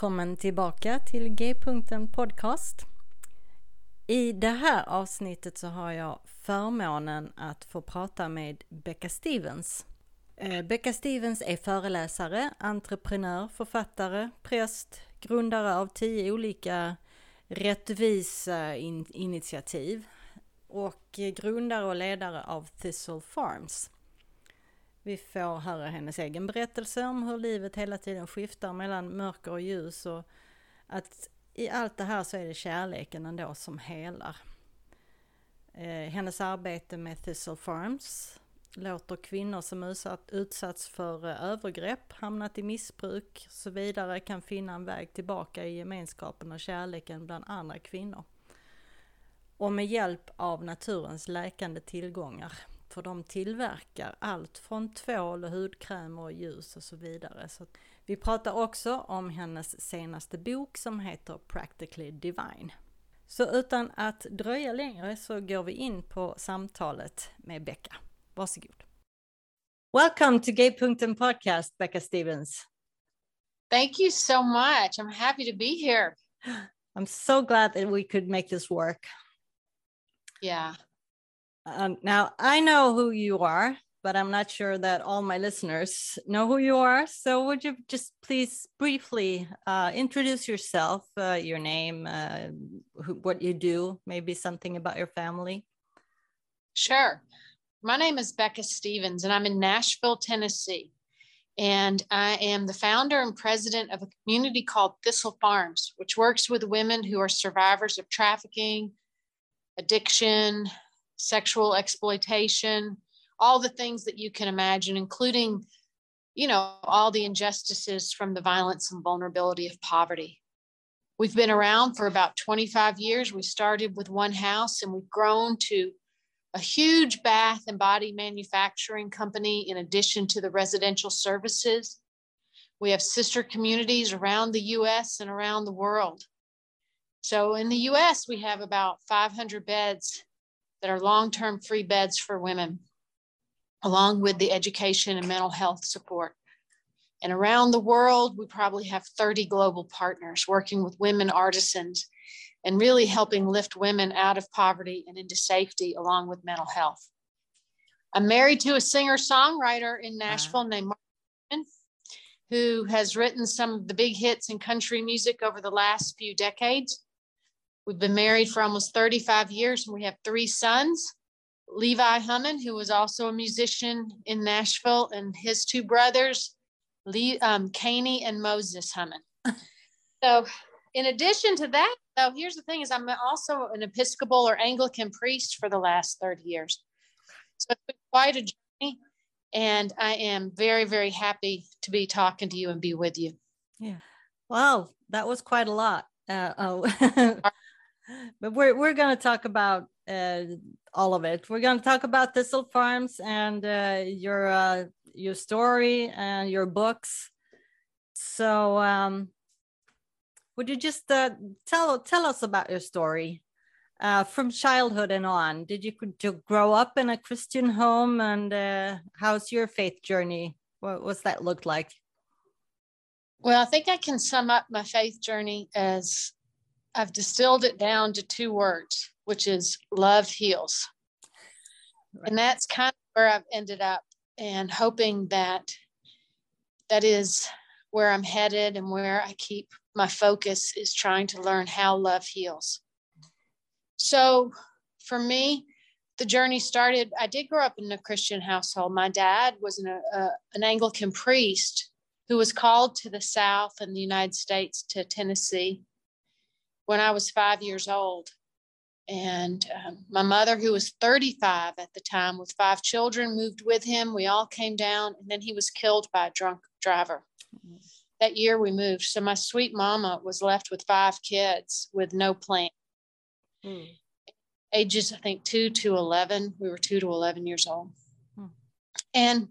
Välkommen tillbaka till G-punkten Podcast. I det här avsnittet så har jag förmånen att få prata med Becka Stevens. Eh, Becca Becka Stevens är föreläsare, entreprenör, författare, präst, grundare av tio olika rättvisa initiativ och grundare och ledare av Thistle Farms. Vi får höra hennes egen berättelse om hur livet hela tiden skiftar mellan mörker och ljus och att i allt det här så är det kärleken ändå som helar. Eh, hennes arbete med Thistle Farms låter kvinnor som utsatt, utsatts för eh, övergrepp, hamnat i missbruk och så vidare kan finna en väg tillbaka i gemenskapen och kärleken bland andra kvinnor. Och med hjälp av naturens läkande tillgångar för de tillverkar allt från tvål och hudkrämer och ljus och så vidare. Så vi pratar också om hennes senaste bok som heter Practically Divine. Så utan att dröja längre så går vi in på samtalet med Becka. Varsågod. Welcome to Gay.en podcast, Becka Stevens. Thank you so much. I'm happy to be here. I'm so glad that we could make this work. Yeah, Um, now, I know who you are, but I'm not sure that all my listeners know who you are. So, would you just please briefly uh, introduce yourself, uh, your name, uh, who, what you do, maybe something about your family? Sure. My name is Becca Stevens, and I'm in Nashville, Tennessee. And I am the founder and president of a community called Thistle Farms, which works with women who are survivors of trafficking, addiction, sexual exploitation, all the things that you can imagine, including, you know, all the injustices from the violence and vulnerability of poverty. We've been around for about 25 years. We started with one house and we've grown to a huge bath and body manufacturing company in addition to the residential services. We have sister communities around the US and around the world. So in the US, we have about 500 beds that are long term free beds for women, along with the education and mental health support. And around the world, we probably have 30 global partners working with women artisans and really helping lift women out of poverty and into safety along with mental health. I'm married to a singer songwriter in Nashville named Mark, who has written some of the big hits in country music over the last few decades. We've been married for almost 35 years and we have three sons. Levi Hummon, who was also a musician in Nashville, and his two brothers, Lee, um, Caney and Moses Hummon. so, in addition to that, though, here's the thing: is I'm also an Episcopal or Anglican priest for the last 30 years. So it's been quite a journey, and I am very, very happy to be talking to you and be with you. Yeah. Wow, that was quite a lot. Uh, oh. But we're we're going to talk about uh, all of it. We're going to talk about Thistle Farms and uh, your uh, your story and your books. So, um, would you just uh, tell tell us about your story uh, from childhood and on? Did you, grow up in a Christian home, and uh, how's your faith journey? What was that looked like? Well, I think I can sum up my faith journey as I've distilled it down to two words, which is love heals. Right. And that's kind of where I've ended up. and hoping that that is where I'm headed and where I keep my focus is trying to learn how love heals. So for me, the journey started. I did grow up in a Christian household. My dad was an, a, an Anglican priest who was called to the South in the United States to Tennessee when I was five years old. And um, my mother, who was 35 at the time with five children, moved with him. We all came down, and then he was killed by a drunk driver. Mm-hmm. That year we moved. So my sweet mama was left with five kids with no plan. Mm. Ages, I think, two to 11. We were two to 11 years old. Mm. And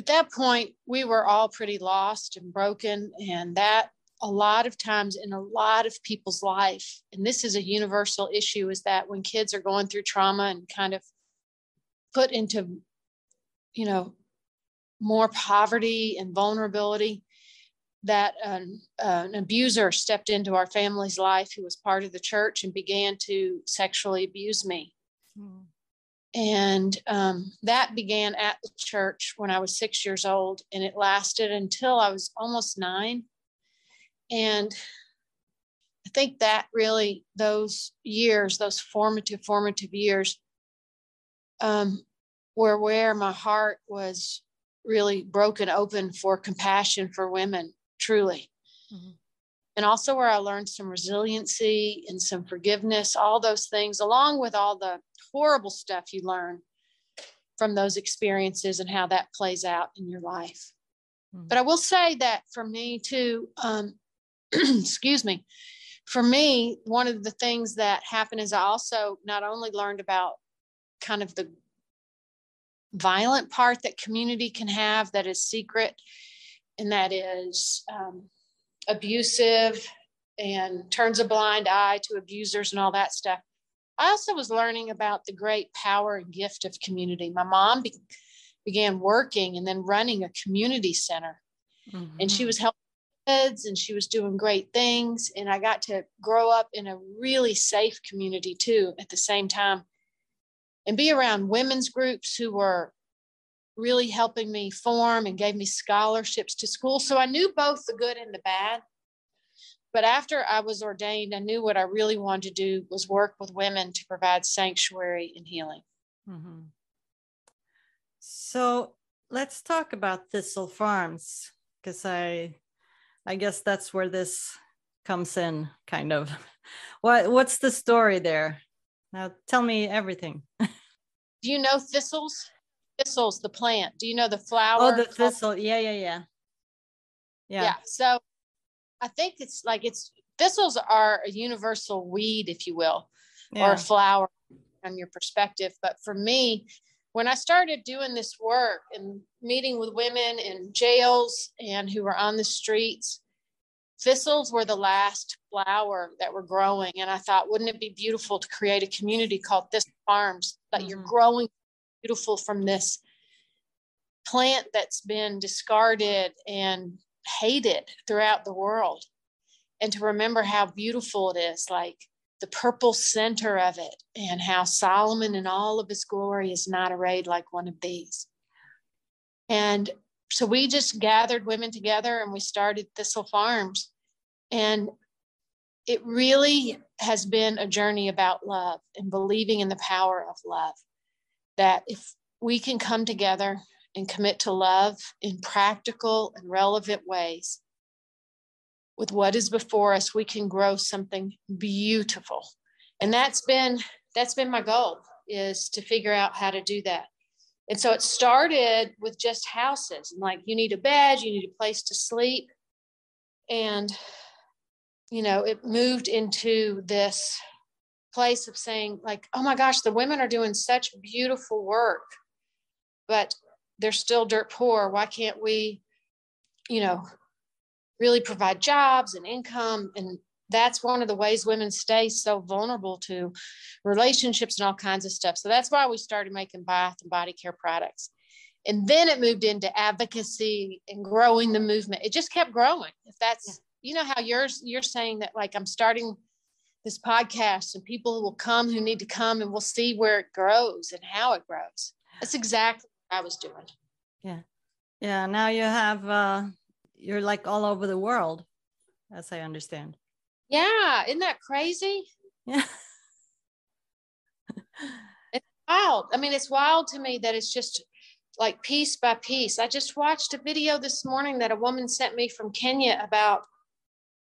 at that point, we were all pretty lost and broken. And that a lot of times in a lot of people's life and this is a universal issue is that when kids are going through trauma and kind of put into you know more poverty and vulnerability that an, uh, an abuser stepped into our family's life who was part of the church and began to sexually abuse me mm. and um, that began at the church when i was six years old and it lasted until i was almost nine and I think that really, those years, those formative, formative years, um, were where my heart was really broken open for compassion for women, truly. Mm-hmm. And also where I learned some resiliency and some forgiveness, all those things, along with all the horrible stuff you learn from those experiences and how that plays out in your life. Mm-hmm. But I will say that for me too, um, excuse me, for me, one of the things that happened is I also not only learned about kind of the violent part that community can have that is secret and that is um, abusive and turns a blind eye to abusers and all that stuff. I also was learning about the great power and gift of community. My mom be- began working and then running a community center, mm-hmm. and she mm-hmm. was helping kids and she was doing great things. And I got to grow up in a really safe community too at the same time and be around women's groups who were really helping me form and gave me scholarships to school. So I knew both the good and the bad. But after I was ordained, I knew what I really wanted to do was work with women to provide sanctuary and healing. Mm-hmm. So let's talk about Thistle Farms because I I guess that's where this comes in, kind of. What what's the story there? Now tell me everything. Do you know thistles? Thistles, the plant. Do you know the oh, flower? Oh, the thistle. Yeah, yeah, yeah. Yeah. Yeah. So I think it's like it's thistles are a universal weed, if you will, yeah. or a flower from your perspective. But for me, when I started doing this work and meeting with women in jails and who were on the streets, thistles were the last flower that were growing. And I thought, wouldn't it be beautiful to create a community called Thistle Farms that mm-hmm. you're growing beautiful from this plant that's been discarded and hated throughout the world? And to remember how beautiful it is, like the purple center of it, and how Solomon in all of his glory is not arrayed like one of these. And so we just gathered women together and we started Thistle Farms. And it really has been a journey about love and believing in the power of love. That if we can come together and commit to love in practical and relevant ways, with what is before us, we can grow something beautiful. And that's been that's been my goal is to figure out how to do that. And so it started with just houses and like you need a bed, you need a place to sleep. And you know, it moved into this place of saying like, "Oh my gosh, the women are doing such beautiful work, but they're still dirt poor. Why can't we, you know, really provide jobs and income and that's one of the ways women stay so vulnerable to relationships and all kinds of stuff. So that's why we started making bath and body care products. And then it moved into advocacy and growing the movement. It just kept growing. If that's, yeah. you know, how yours, you're saying that like I'm starting this podcast and people will come who need to come and we'll see where it grows and how it grows. That's exactly what I was doing. Yeah. Yeah. Now you have, uh, you're like all over the world, as I understand. Yeah. Isn't that crazy? Yeah. it's wild. I mean, it's wild to me that it's just like piece by piece. I just watched a video this morning that a woman sent me from Kenya about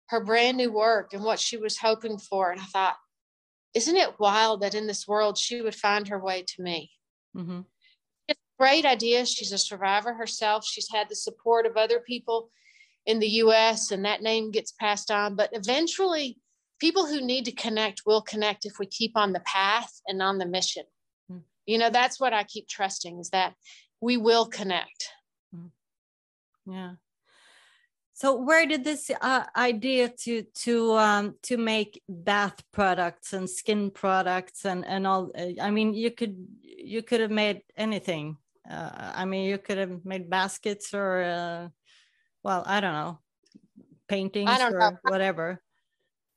her brand new work and what she was hoping for. And I thought, isn't it wild that in this world she would find her way to me? Mm-hmm. It's a great idea. She's a survivor herself. She's had the support of other people in the US, and that name gets passed on. But eventually, people who need to connect will connect if we keep on the path and on the mission. Mm-hmm. You know, that's what I keep trusting is that we will connect. Mm-hmm. Yeah so where did this uh, idea to to um, to make bath products and skin products and and all? Uh, I mean, you could you could have made anything. Uh, I mean, you could have made baskets or uh, well, I don't know, paintings I don't or know. whatever.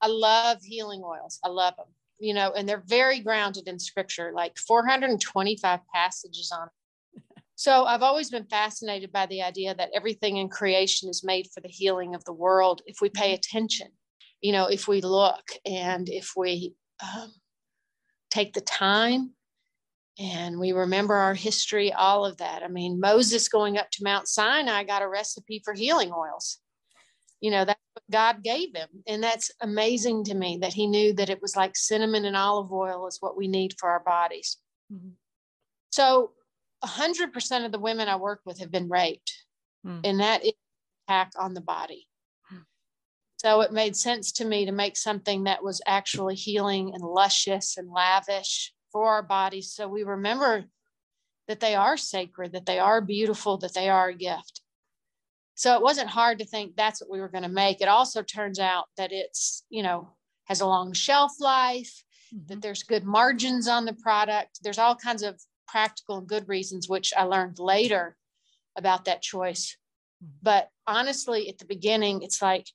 I love healing oils. I love them. You know, and they're very grounded in scripture, like 425 passages on it. so I've always been fascinated by the idea that everything in creation is made for the healing of the world if we pay attention, you know, if we look and if we um, take the time and we remember our history, all of that. I mean, Moses going up to Mount Sinai got a recipe for healing oils. You know, that's what God gave him. And that's amazing to me that he knew that it was like cinnamon and olive oil is what we need for our bodies. Mm-hmm. So 100% of the women I work with have been raped, mm. and that is attack on the body. Mm. So it made sense to me to make something that was actually healing and luscious and lavish for our bodies. So we remember that they are sacred, that they are beautiful, that they are a gift. So it wasn't hard to think that's what we were going to make. It also turns out that it's, you know, has a long shelf life, mm-hmm. that there's good margins on the product. There's all kinds of practical and good reasons, which I learned later about that choice. Mm-hmm. But honestly, at the beginning, it's like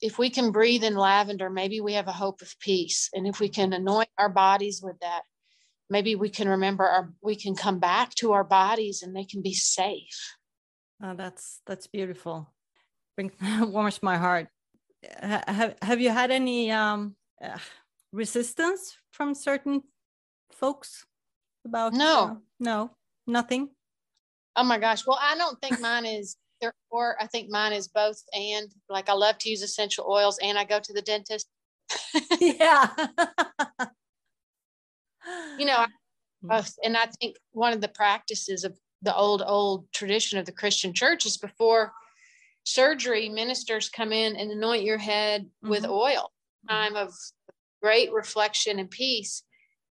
if we can breathe in lavender, maybe we have a hope of peace. And if we can anoint our bodies with that, maybe we can remember our we can come back to our bodies and they can be safe. Oh, that's that's beautiful. Bring warms my heart. Have have you had any um, uh, resistance from certain folks? about no uh, no nothing oh my gosh well i don't think mine is or i think mine is both and like i love to use essential oils and i go to the dentist yeah you know hmm. both and i think one of the practices of the old old tradition of the christian church is before surgery ministers come in and anoint your head mm-hmm. with oil mm-hmm. time of great reflection and peace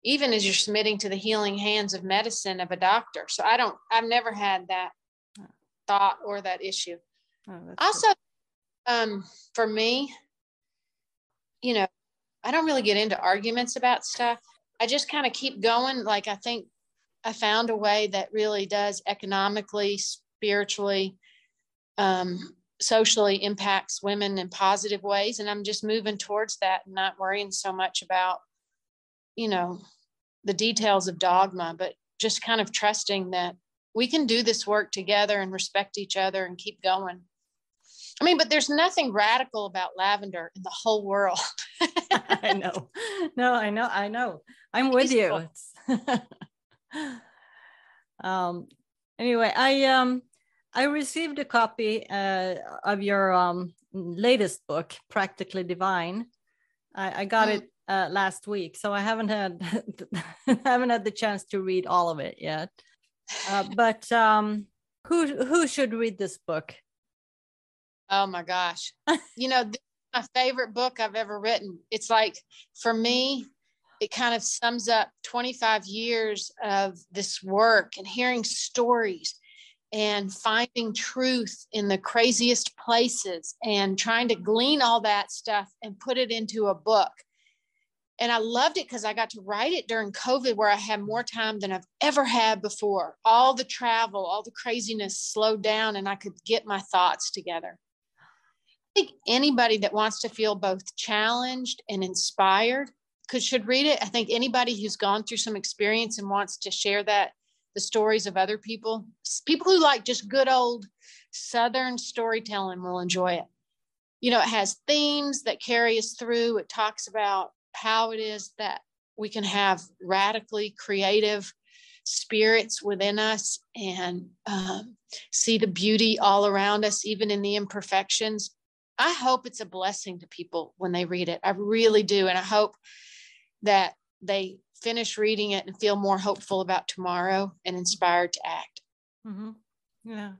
even as you're submitting to the healing hands of medicine of a doctor. So I don't, I've never had that thought or that issue. Oh, also, um, for me, you know, I don't really get into arguments about stuff. I just kind of keep going. Like I think I found a way that really does economically, spiritually, um, socially impacts women in positive ways. And I'm just moving towards that and not worrying so much about you know, the details of dogma, but just kind of trusting that we can do this work together and respect each other and keep going. I mean, but there's nothing radical about lavender in the whole world. I know. No, I know. I know. I'm with you. um anyway, I um I received a copy uh, of your um latest book, Practically Divine. I, I got mm. it uh, last week, so I haven't had haven't had the chance to read all of it yet. Uh, but um, who who should read this book? Oh my gosh! you know, my favorite book I've ever written. It's like for me, it kind of sums up 25 years of this work and hearing stories and finding truth in the craziest places and trying to glean all that stuff and put it into a book and I loved it because I got to write it during COVID, where I had more time than I've ever had before. All the travel, all the craziness slowed down, and I could get my thoughts together. I think anybody that wants to feel both challenged and inspired could should read it. I think anybody who's gone through some experience and wants to share that the stories of other people. People who like just good old Southern storytelling will enjoy it. You know, it has themes that carry us through. It talks about how it is that we can have radically creative spirits within us and um, see the beauty all around us, even in the imperfections. I hope it's a blessing to people when they read it. I really do. And I hope that they finish reading it and feel more hopeful about tomorrow and inspired to act. Mm-hmm. Yeah.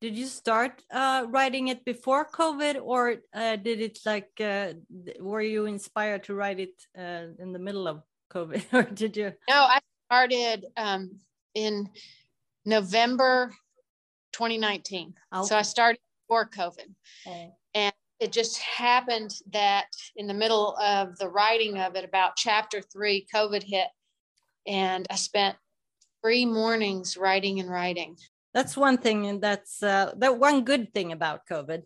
Did you start uh, writing it before COVID, or uh, did it like uh, were you inspired to write it uh, in the middle of COVID, or did you? No, I started um, in November 2019. Okay. So I started before COVID, okay. And it just happened that in the middle of the writing of it, about chapter three, COVID hit, and I spent three mornings writing and writing. That's one thing, and that's uh, that one good thing about COVID.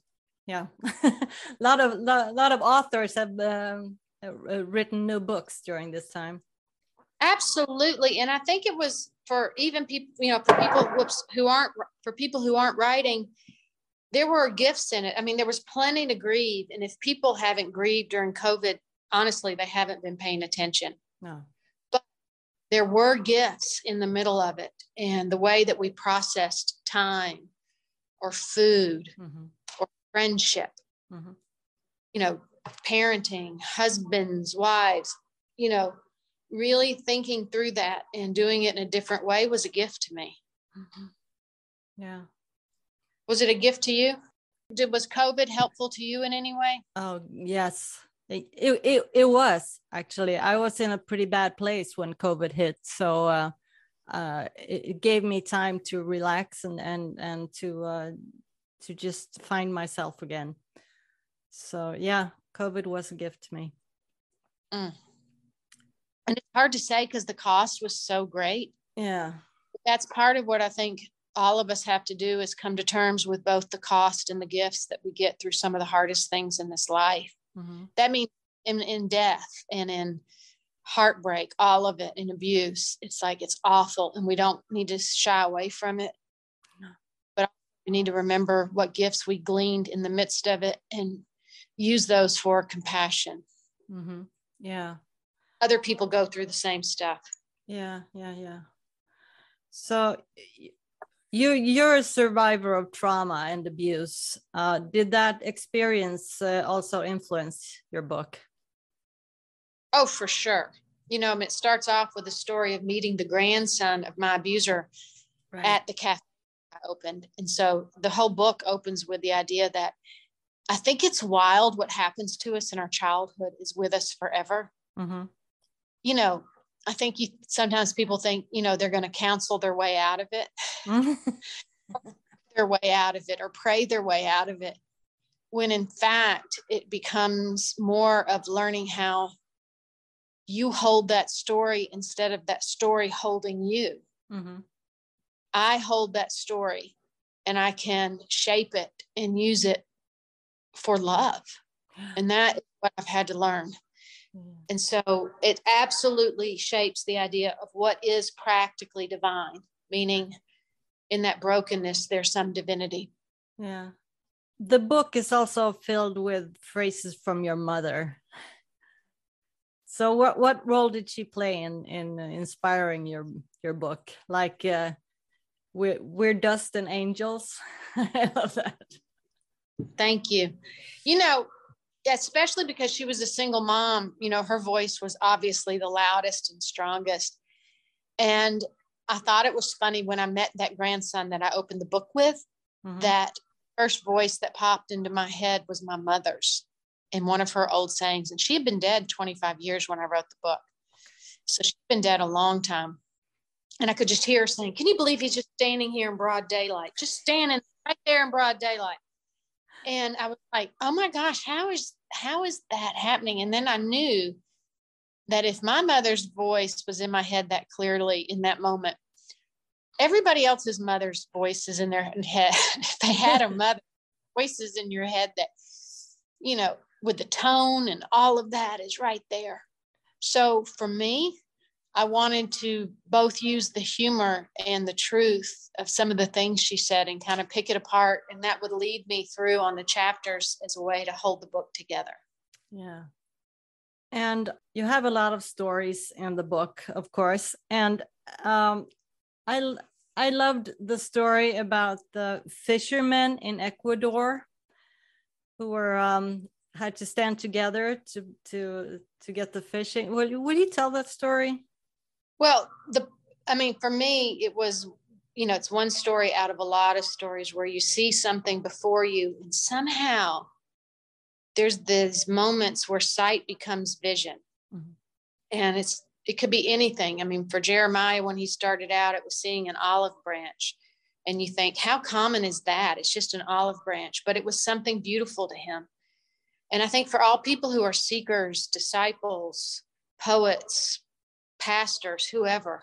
Yeah, a lot of lot, lot of authors have um, uh, written new books during this time. Absolutely, and I think it was for even people, you know, for people whoops, who aren't for people who aren't writing there were gifts in it. I mean, there was plenty to grieve. And if people haven't grieved during COVID, honestly, they haven't been paying attention. No. But there were gifts in the middle of it. And the way that we processed time or food mm-hmm. or friendship, mm-hmm. you know, parenting, husbands, wives, you know, really thinking through that and doing it in a different way was a gift to me. Mm-hmm. Yeah. Was it a gift to you? Did was COVID helpful to you in any way? Oh yes, it it, it was actually. I was in a pretty bad place when COVID hit, so uh, uh, it, it, gave me time to relax and and and to uh, to just find myself again. So yeah, COVID was a gift to me. Mm. And it's hard to say because the cost was so great. Yeah. That's part of what I think all of us have to do is come to terms with both the cost and the gifts that we get through some of the hardest things in this life. Mm-hmm. That means in, in death and in heartbreak, all of it, in abuse. It's like it's awful, and we don't need to shy away from it. No. But we need to remember what gifts we gleaned in the midst of it and use those for compassion. Mm-hmm. Yeah. Other people go through the same stuff. Yeah, yeah, yeah. So you you're a survivor of trauma and abuse. Uh, did that experience uh, also influence your book? Oh for sure. You know it starts off with a story of meeting the grandson of my abuser right. at the cafe I opened. And so the whole book opens with the idea that i think it's wild what happens to us in our childhood is with us forever. Mm-hmm. you know I think you sometimes people think, you know, they're going to counsel their way out of it, their way out of it, or pray their way out of it. When in fact, it becomes more of learning how you hold that story instead of that story holding you. Mm-hmm. I hold that story and I can shape it and use it for love. And that is what I've had to learn. And so it absolutely shapes the idea of what is practically divine, meaning in that brokenness, there's some divinity. Yeah. The book is also filled with phrases from your mother. So what what role did she play in in inspiring your your book? Like uh we're we're dust and angels. I love that. Thank you. You know, especially because she was a single mom, you know, her voice was obviously the loudest and strongest. And I thought it was funny when I met that grandson that I opened the book with, mm-hmm. that first voice that popped into my head was my mother's in one of her old sayings. And she had been dead 25 years when I wrote the book. So she'd been dead a long time. And I could just hear her saying, Can you believe he's just standing here in broad daylight? Just standing right there in broad daylight. And I was like, oh my gosh, how is how is that happening? And then I knew that if my mother's voice was in my head that clearly in that moment, everybody else's mother's voice is in their head. if they had a mother, voices in your head that, you know, with the tone and all of that is right there. So for me, I wanted to both use the humor and the truth of some of the things she said and kind of pick it apart. And that would lead me through on the chapters as a way to hold the book together. Yeah. And you have a lot of stories in the book, of course. And um, I, I loved the story about the fishermen in Ecuador who were um, had to stand together to to to get the fishing. Will, will you tell that story? Well, the I mean, for me, it was you know, it's one story out of a lot of stories where you see something before you, and somehow there's these moments where sight becomes vision, mm-hmm. and it's it could be anything. I mean, for Jeremiah, when he started out, it was seeing an olive branch. And you think, how common is that? It's just an olive branch, but it was something beautiful to him. And I think for all people who are seekers, disciples, poets, pastors, whoever,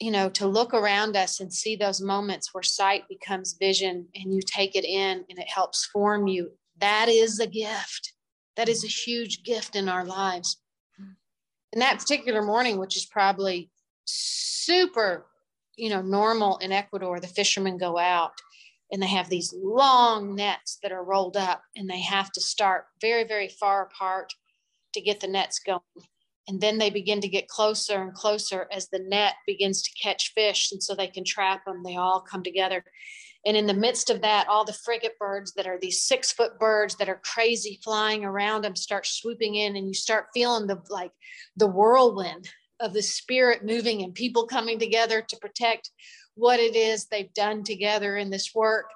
you know, to look around us and see those moments where sight becomes vision and you take it in and it helps form you, that is a gift. That is a huge gift in our lives. And that particular morning, which is probably super, you know, normal in Ecuador, the fishermen go out and they have these long nets that are rolled up and they have to start very very far apart to get the nets going and then they begin to get closer and closer as the net begins to catch fish and so they can trap them they all come together and in the midst of that all the frigate birds that are these six foot birds that are crazy flying around them start swooping in and you start feeling the like the whirlwind of the spirit moving and people coming together to protect what it is they've done together in this work.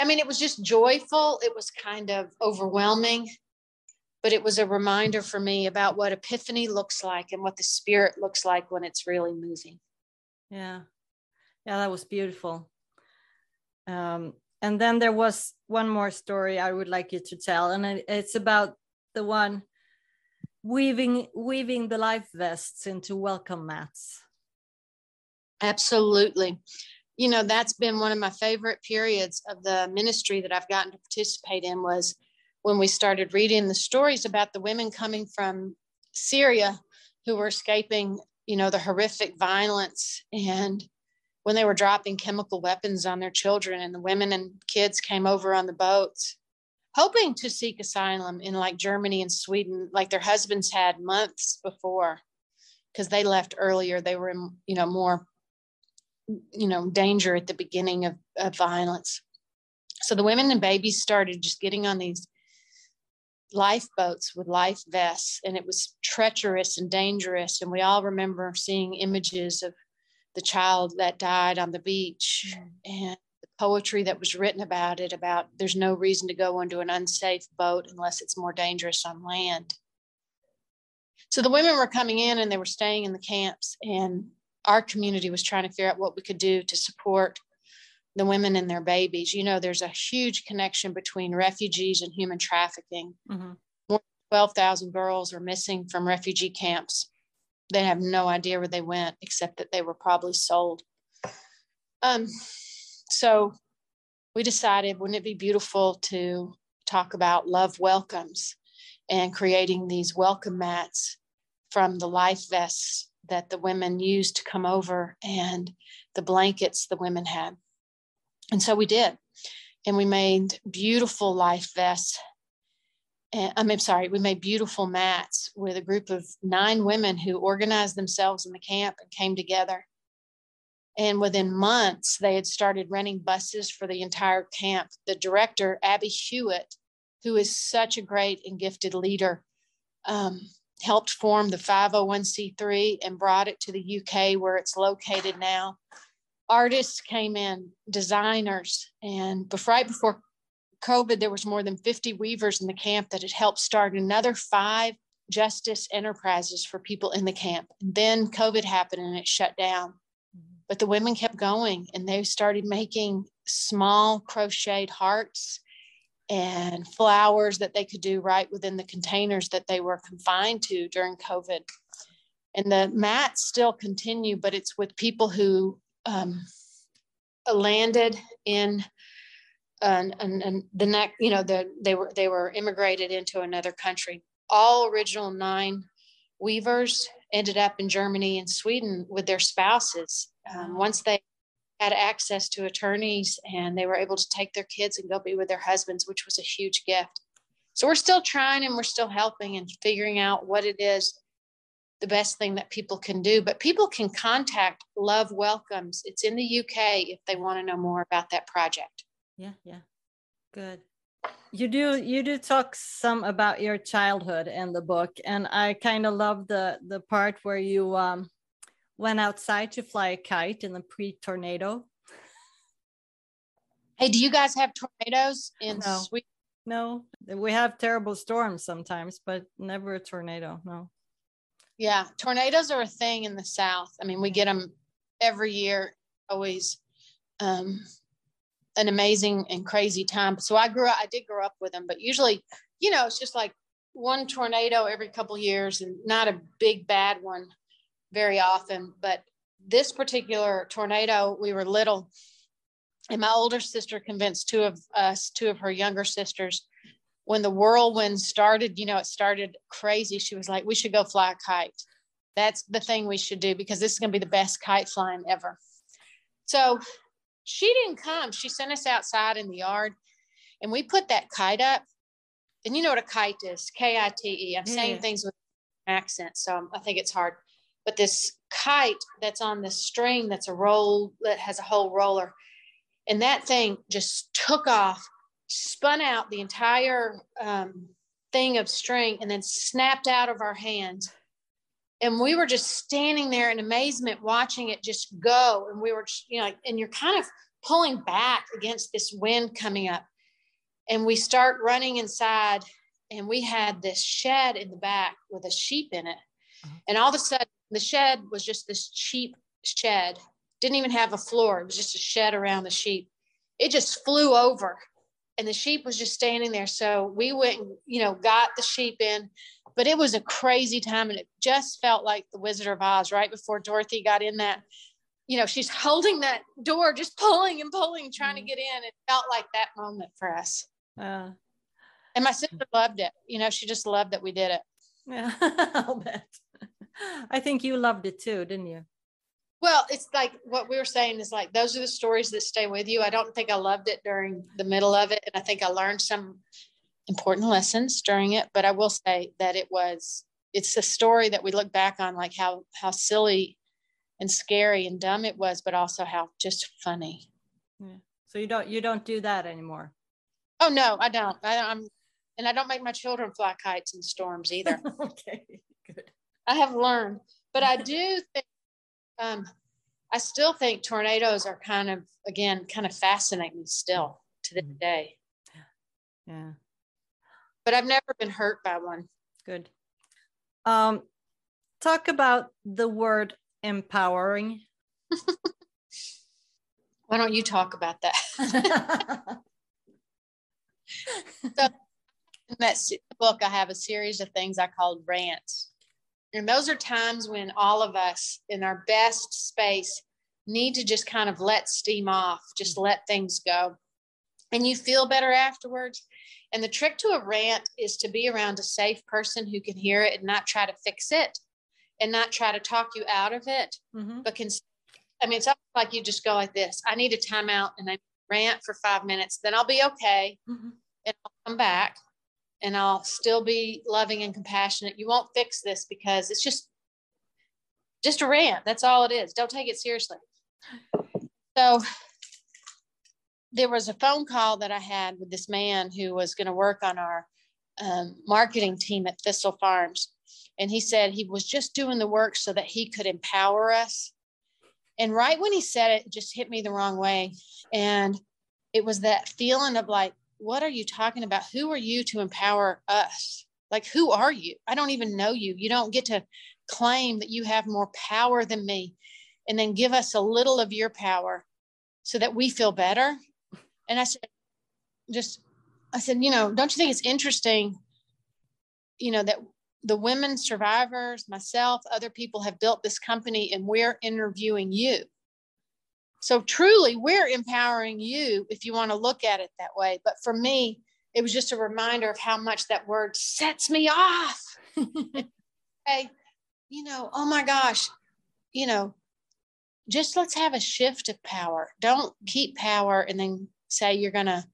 I mean, it was just joyful. It was kind of overwhelming, but it was a reminder for me about what epiphany looks like and what the spirit looks like when it's really moving. Yeah. Yeah, that was beautiful. Um, and then there was one more story I would like you to tell, and it's about the one weaving weaving the life vests into welcome mats. Absolutely. You know, that's been one of my favorite periods of the ministry that I've gotten to participate in was when we started reading the stories about the women coming from Syria who were escaping, you know, the horrific violence and when they were dropping chemical weapons on their children and the women and kids came over on the boats hoping to seek asylum in like Germany and Sweden like their husbands had months before because they left earlier. They were in you know more you know danger at the beginning of, of violence. So the women and babies started just getting on these lifeboats with life vests and it was treacherous and dangerous and we all remember seeing images of the child that died on the beach mm. and the poetry that was written about it about there's no reason to go into an unsafe boat unless it's more dangerous on land so the women were coming in and they were staying in the camps and our community was trying to figure out what we could do to support the women and their babies. You know, there's a huge connection between refugees and human trafficking. Mm-hmm. More than 12,000 girls are missing from refugee camps. They have no idea where they went, except that they were probably sold. Um, so we decided, wouldn't it be beautiful to talk about love welcomes and creating these welcome mats from the life vests that the women used to come over and the blankets the women had. And so we did. And we made beautiful life vests. And, I'm sorry, we made beautiful mats with a group of nine women who organized themselves in the camp and came together. And within months, they had started renting buses for the entire camp. The director, Abby Hewitt, who is such a great and gifted leader, um, helped form the 501c3 and brought it to the UK where it's located now. Artists came in, designers, and before, right before COVID, there was more than 50 weavers in the camp that had helped start another five justice enterprises for people in the camp. And then COVID happened and it shut down. Mm-hmm. But the women kept going and they started making small crocheted hearts and flowers that they could do right within the containers that they were confined to during COVID. And the mats still continue, but it's with people who um, landed in and, the next, you know, the, they were they were immigrated into another country. All original nine weavers ended up in Germany and Sweden with their spouses. Um, once they had access to attorneys and they were able to take their kids and go be with their husbands, which was a huge gift. So we're still trying and we're still helping and figuring out what it is the best thing that people can do. But people can contact Love Welcomes. It's in the UK if they want to know more about that project. Yeah, yeah. Good. You do you do talk some about your childhood in the book, and I kind of love the the part where you um, went outside to fly a kite in the pre-tornado. Hey, do you guys have tornadoes in no. Sweden? No, we have terrible storms sometimes, but never a tornado. No. Yeah, tornadoes are a thing in the South. I mean, we get them every year, always um, an amazing and crazy time. So I grew up, I did grow up with them, but usually, you know, it's just like one tornado every couple years and not a big bad one very often. But this particular tornado, we were little, and my older sister convinced two of us, two of her younger sisters, when the whirlwind started, you know, it started crazy. She was like, we should go fly a kite. That's the thing we should do because this is going to be the best kite flying ever. So she didn't come. She sent us outside in the yard and we put that kite up. And you know what a kite is K I T E. I'm saying mm. things with accent, so I think it's hard. But this kite that's on the string that's a roll that has a whole roller, and that thing just took off spun out the entire um, thing of string and then snapped out of our hands. And we were just standing there in amazement watching it just go. And we were, just, you know, and you're kind of pulling back against this wind coming up. And we start running inside, and we had this shed in the back with a sheep in it. Uh-huh. And all of a sudden, the shed was just this cheap shed, didn't even have a floor. It was just a shed around the sheep. It just flew over and the sheep was just standing there. So we went, and, you know, got the sheep in, but it was a crazy time, and it just felt like the Wizard of Oz right before Dorothy got in that. You know, she's holding that door, just pulling and pulling, trying mm-hmm. to get in. It felt like that moment for us. Uh, and my sister loved it. You know, she just loved that we did it. Yeah, I'll bet. I think you loved it too, didn't you? Well, it's like what we were saying is like those are the stories that stay with you. I don't think I loved it during the middle of it. And I think I learned some important lessons during it. But I will say that it was it's a story that we look back on like how how silly and scary and dumb it was, but also how just funny. Yeah. So you don't you don't do that anymore. Oh no, I don't. I, I'm and I don't make my children fly kites in storms either. okay, good. I have learned, but I do think um, I still think tornadoes are kind of, again, kind of fascinating still to this mm-hmm. day. Yeah. But I've never been hurt by one. Good. Um, talk about the word empowering. Why don't you talk about that? so, in that book, I have a series of things I called rants. And those are times when all of us in our best space need to just kind of let steam off, just let things go. And you feel better afterwards. And the trick to a rant is to be around a safe person who can hear it and not try to fix it and not try to talk you out of it, mm-hmm. but can, I mean, it's like you just go like this I need a timeout and I rant for five minutes, then I'll be okay. Mm-hmm. And I'll come back and I'll still be loving and compassionate. You won't fix this because it's just just a rant. That's all it is. Don't take it seriously. So there was a phone call that I had with this man who was going to work on our um, marketing team at Thistle Farms. And he said he was just doing the work so that he could empower us. And right when he said it, it just hit me the wrong way. And it was that feeling of like, what are you talking about? Who are you to empower us? Like, who are you? I don't even know you. You don't get to claim that you have more power than me and then give us a little of your power so that we feel better. And I said, just, I said, you know, don't you think it's interesting, you know, that the women survivors, myself, other people have built this company and we're interviewing you. So truly, we're empowering you if you want to look at it that way. But for me, it was just a reminder of how much that word sets me off. hey, you know, oh my gosh, you know, just let's have a shift of power. Don't keep power and then say you're going to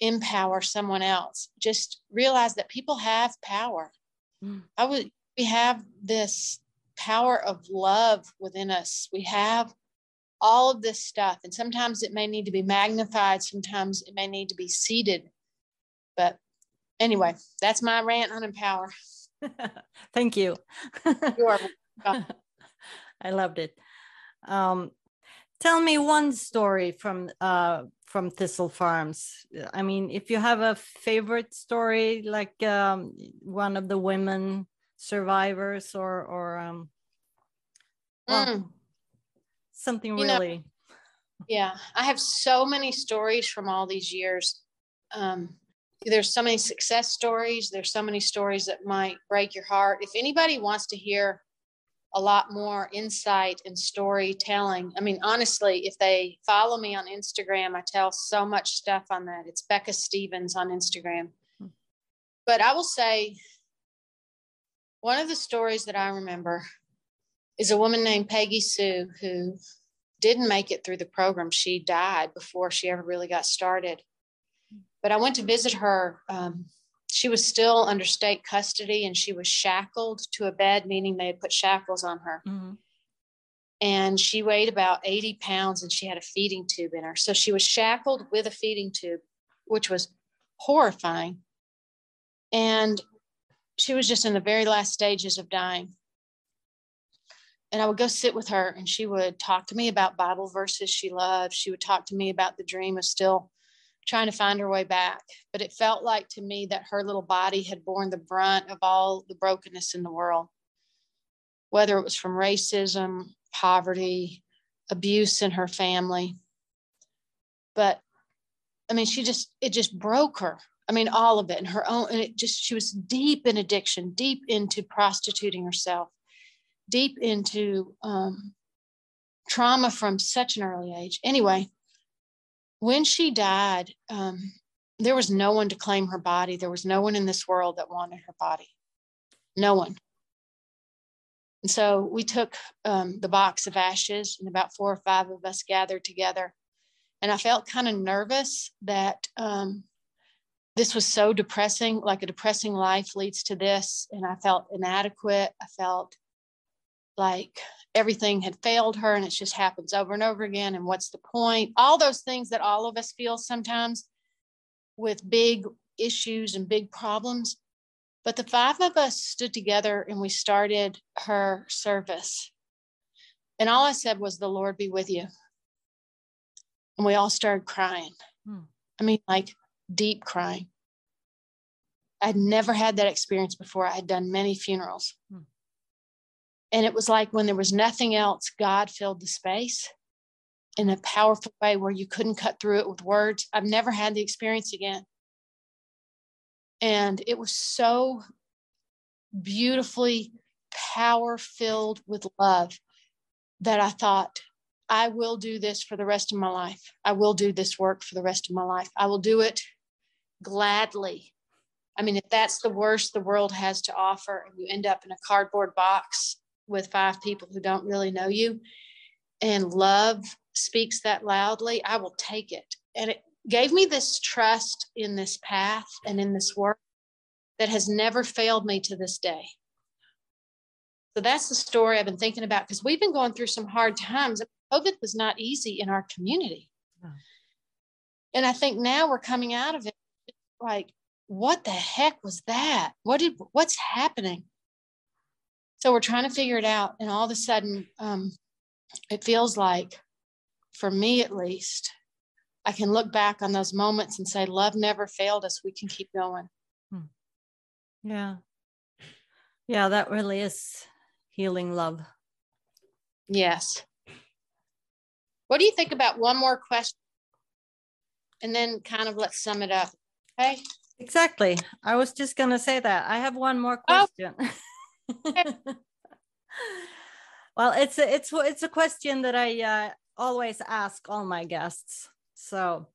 empower someone else. Just realize that people have power. Mm. I would we have this power of love within us. We have all of this stuff and sometimes it may need to be magnified, sometimes it may need to be seated. But anyway, that's my rant on empower. Thank you. you are I loved it. Um, tell me one story from uh, from Thistle Farms. I mean, if you have a favorite story, like um, one of the women survivors, or or um, well, mm. Something you really. Know, yeah, I have so many stories from all these years. Um, there's so many success stories. There's so many stories that might break your heart. If anybody wants to hear a lot more insight and storytelling. I mean, honestly, if they follow me on Instagram, I tell so much stuff on that. It's Becca Stevens on Instagram. Hmm. But I will say one of the stories that I remember is a woman named Peggy Sue who didn't make it through the program. She died before she ever really got started. But I went to visit her um, she was still under state custody and she was shackled to a bed, meaning they had put shackles on her. Mm-hmm. And she weighed about 80 pounds and she had a feeding tube in her. So she was shackled with a feeding tube, which was horrifying. And she was just in the very last stages of dying. And I would go sit with her and she would talk to me about Bible verses she loved. She would talk to me about the dream of still trying to find her way back. But it felt like to me that her little body had borne the brunt of all the brokenness in the world, whether it was from racism, poverty, abuse in her family. But I mean, she just, it just broke her. I mean, all of it and her own, and it just, she was deep in addiction, deep into prostituting herself, deep into um, trauma from such an early age. Anyway, when she died, um, there was no one to claim her body. There was no one in this world that wanted her body. No one. And so we took um, the box of ashes, and about four or five of us gathered together. And I felt kind of nervous that um, this was so depressing, like a depressing life leads to this. And I felt inadequate. I felt like everything had failed her and it just happens over and over again. And what's the point? All those things that all of us feel sometimes with big issues and big problems. But the five of us stood together and we started her service. And all I said was, The Lord be with you. And we all started crying. Hmm. I mean, like deep crying. I'd never had that experience before. I had done many funerals. Hmm. And it was like when there was nothing else, God filled the space in a powerful way where you couldn't cut through it with words. I've never had the experience again. And it was so beautifully power filled with love that I thought, I will do this for the rest of my life. I will do this work for the rest of my life. I will do it gladly. I mean, if that's the worst the world has to offer, and you end up in a cardboard box with five people who don't really know you and love speaks that loudly, I will take it. And it gave me this trust in this path and in this work that has never failed me to this day. So that's the story I've been thinking about because we've been going through some hard times. COVID was not easy in our community. No. And I think now we're coming out of it like, what the heck was that? What did what's happening? So we're trying to figure it out. And all of a sudden, um, it feels like, for me at least, I can look back on those moments and say, love never failed us. We can keep going. Hmm. Yeah. Yeah, that really is healing love. Yes. What do you think about one more question? And then kind of let's sum it up. Okay. Exactly. I was just going to say that. I have one more oh. question. Oh. well, it's a, it's it's a question that I uh, always ask all my guests. So,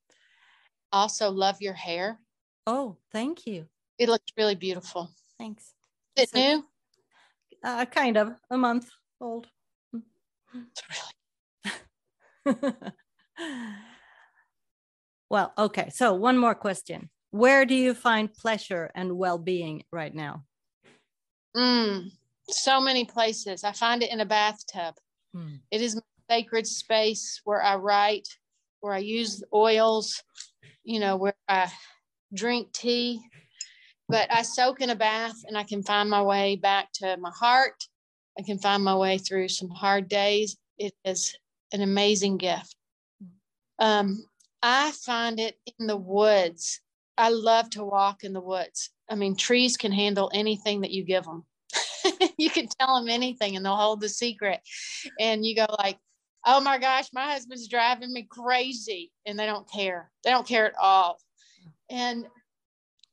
also love your hair. Oh, thank you. It looks really beautiful. Thanks. Is it so, new? Uh, kind of a month old. Really? well, okay. So one more question. Where do you find pleasure and well-being right now? Mm, so many places. I find it in a bathtub. Mm. It is my sacred space where I write, where I use oils, you know, where I drink tea. But I soak in a bath and I can find my way back to my heart. I can find my way through some hard days. It is an amazing gift. Um, I find it in the woods. I love to walk in the woods. I mean, trees can handle anything that you give them. you can tell them anything and they'll hold the secret. And you go like, oh my gosh, my husband's driving me crazy. And they don't care. They don't care at all. And,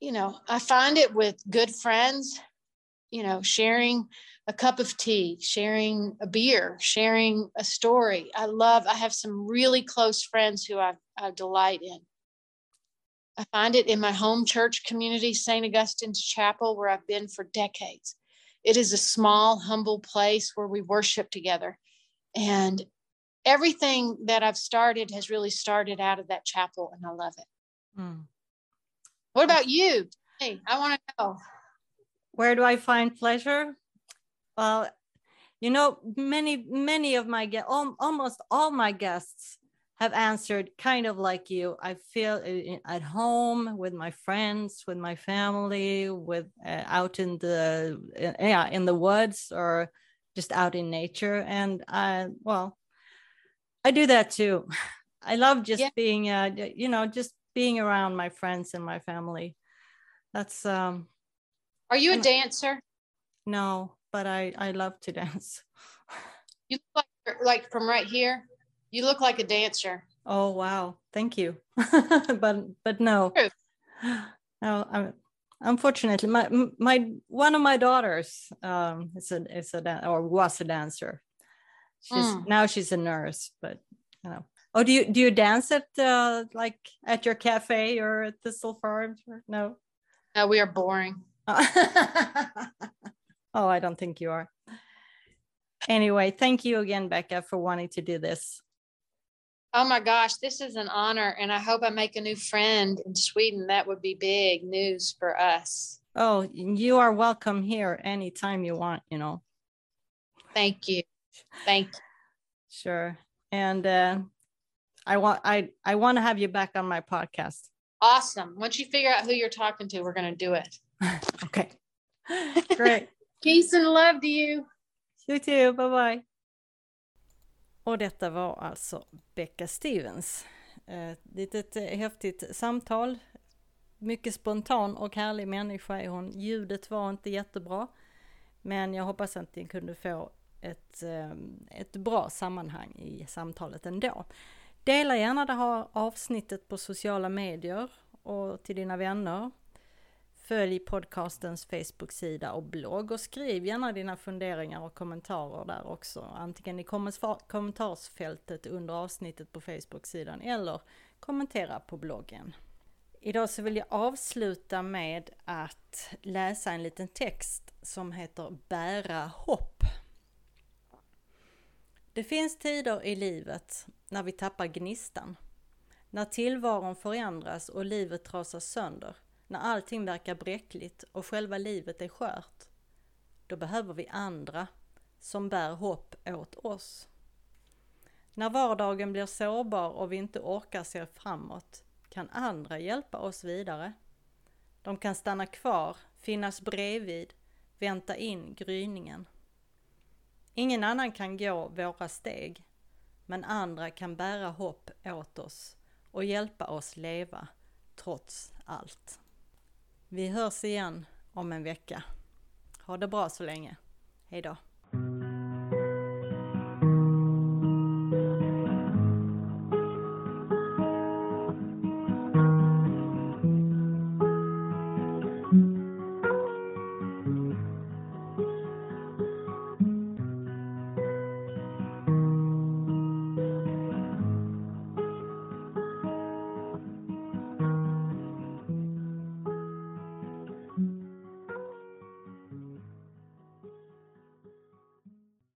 you know, I find it with good friends, you know, sharing a cup of tea, sharing a beer, sharing a story. I love, I have some really close friends who I, I delight in. I find it in my home church community, St. Augustine's Chapel, where I've been for decades. It is a small, humble place where we worship together. And everything that I've started has really started out of that chapel, and I love it. Mm. What about you? Hey, I want to know. Where do I find pleasure? Well, you know, many, many of my guests, almost all my guests have answered kind of like you. I feel at home with my friends, with my family, with uh, out in the uh, yeah in the woods or just out in nature. And I well, I do that too. I love just yeah. being uh, you know just being around my friends and my family. That's um. Are you a dancer? No, but I I love to dance. You look like like from right here. You look like a dancer. Oh wow, thank you. but but no, no. I'm, unfortunately, my my one of my daughters um, is a is a or was a dancer. She's mm. now she's a nurse, but you know. Oh, do you do you dance at uh, like at your cafe or at Thistle Farms? Or, no. No, we are boring. oh, I don't think you are. Anyway, thank you again, Becca, for wanting to do this. Oh my gosh, this is an honor. And I hope I make a new friend in Sweden. That would be big news for us. Oh, you are welcome here anytime you want, you know. Thank you. Thank you. Sure. And uh, I want I I want to have you back on my podcast. Awesome. Once you figure out who you're talking to, we're going to do it. okay. Great. Peace and love to you. You too. Bye bye. Och detta var alltså Becka Stevens. Ett litet eh, häftigt samtal. Mycket spontan och härlig människa är hon. Ljudet var inte jättebra. Men jag hoppas att ni kunde få ett, eh, ett bra sammanhang i samtalet ändå. Dela gärna det här avsnittet på sociala medier och till dina vänner. Följ podcastens Facebook-sida och blogg och skriv gärna dina funderingar och kommentarer där också. Antingen i kommentarsfältet under avsnittet på Facebook-sidan eller kommentera på bloggen. Idag så vill jag avsluta med att läsa en liten text som heter Bära hopp. Det finns tider i livet när vi tappar gnistan. När tillvaron förändras och livet trasas sönder när allting verkar bräckligt och själva livet är skört, då behöver vi andra som bär hopp åt oss. När vardagen blir sårbar och vi inte orkar se framåt kan andra hjälpa oss vidare. De kan stanna kvar, finnas bredvid, vänta in gryningen. Ingen annan kan gå våra steg, men andra kan bära hopp åt oss och hjälpa oss leva trots allt. Vi hörs igen om en vecka. Ha det bra så länge. Hejdå!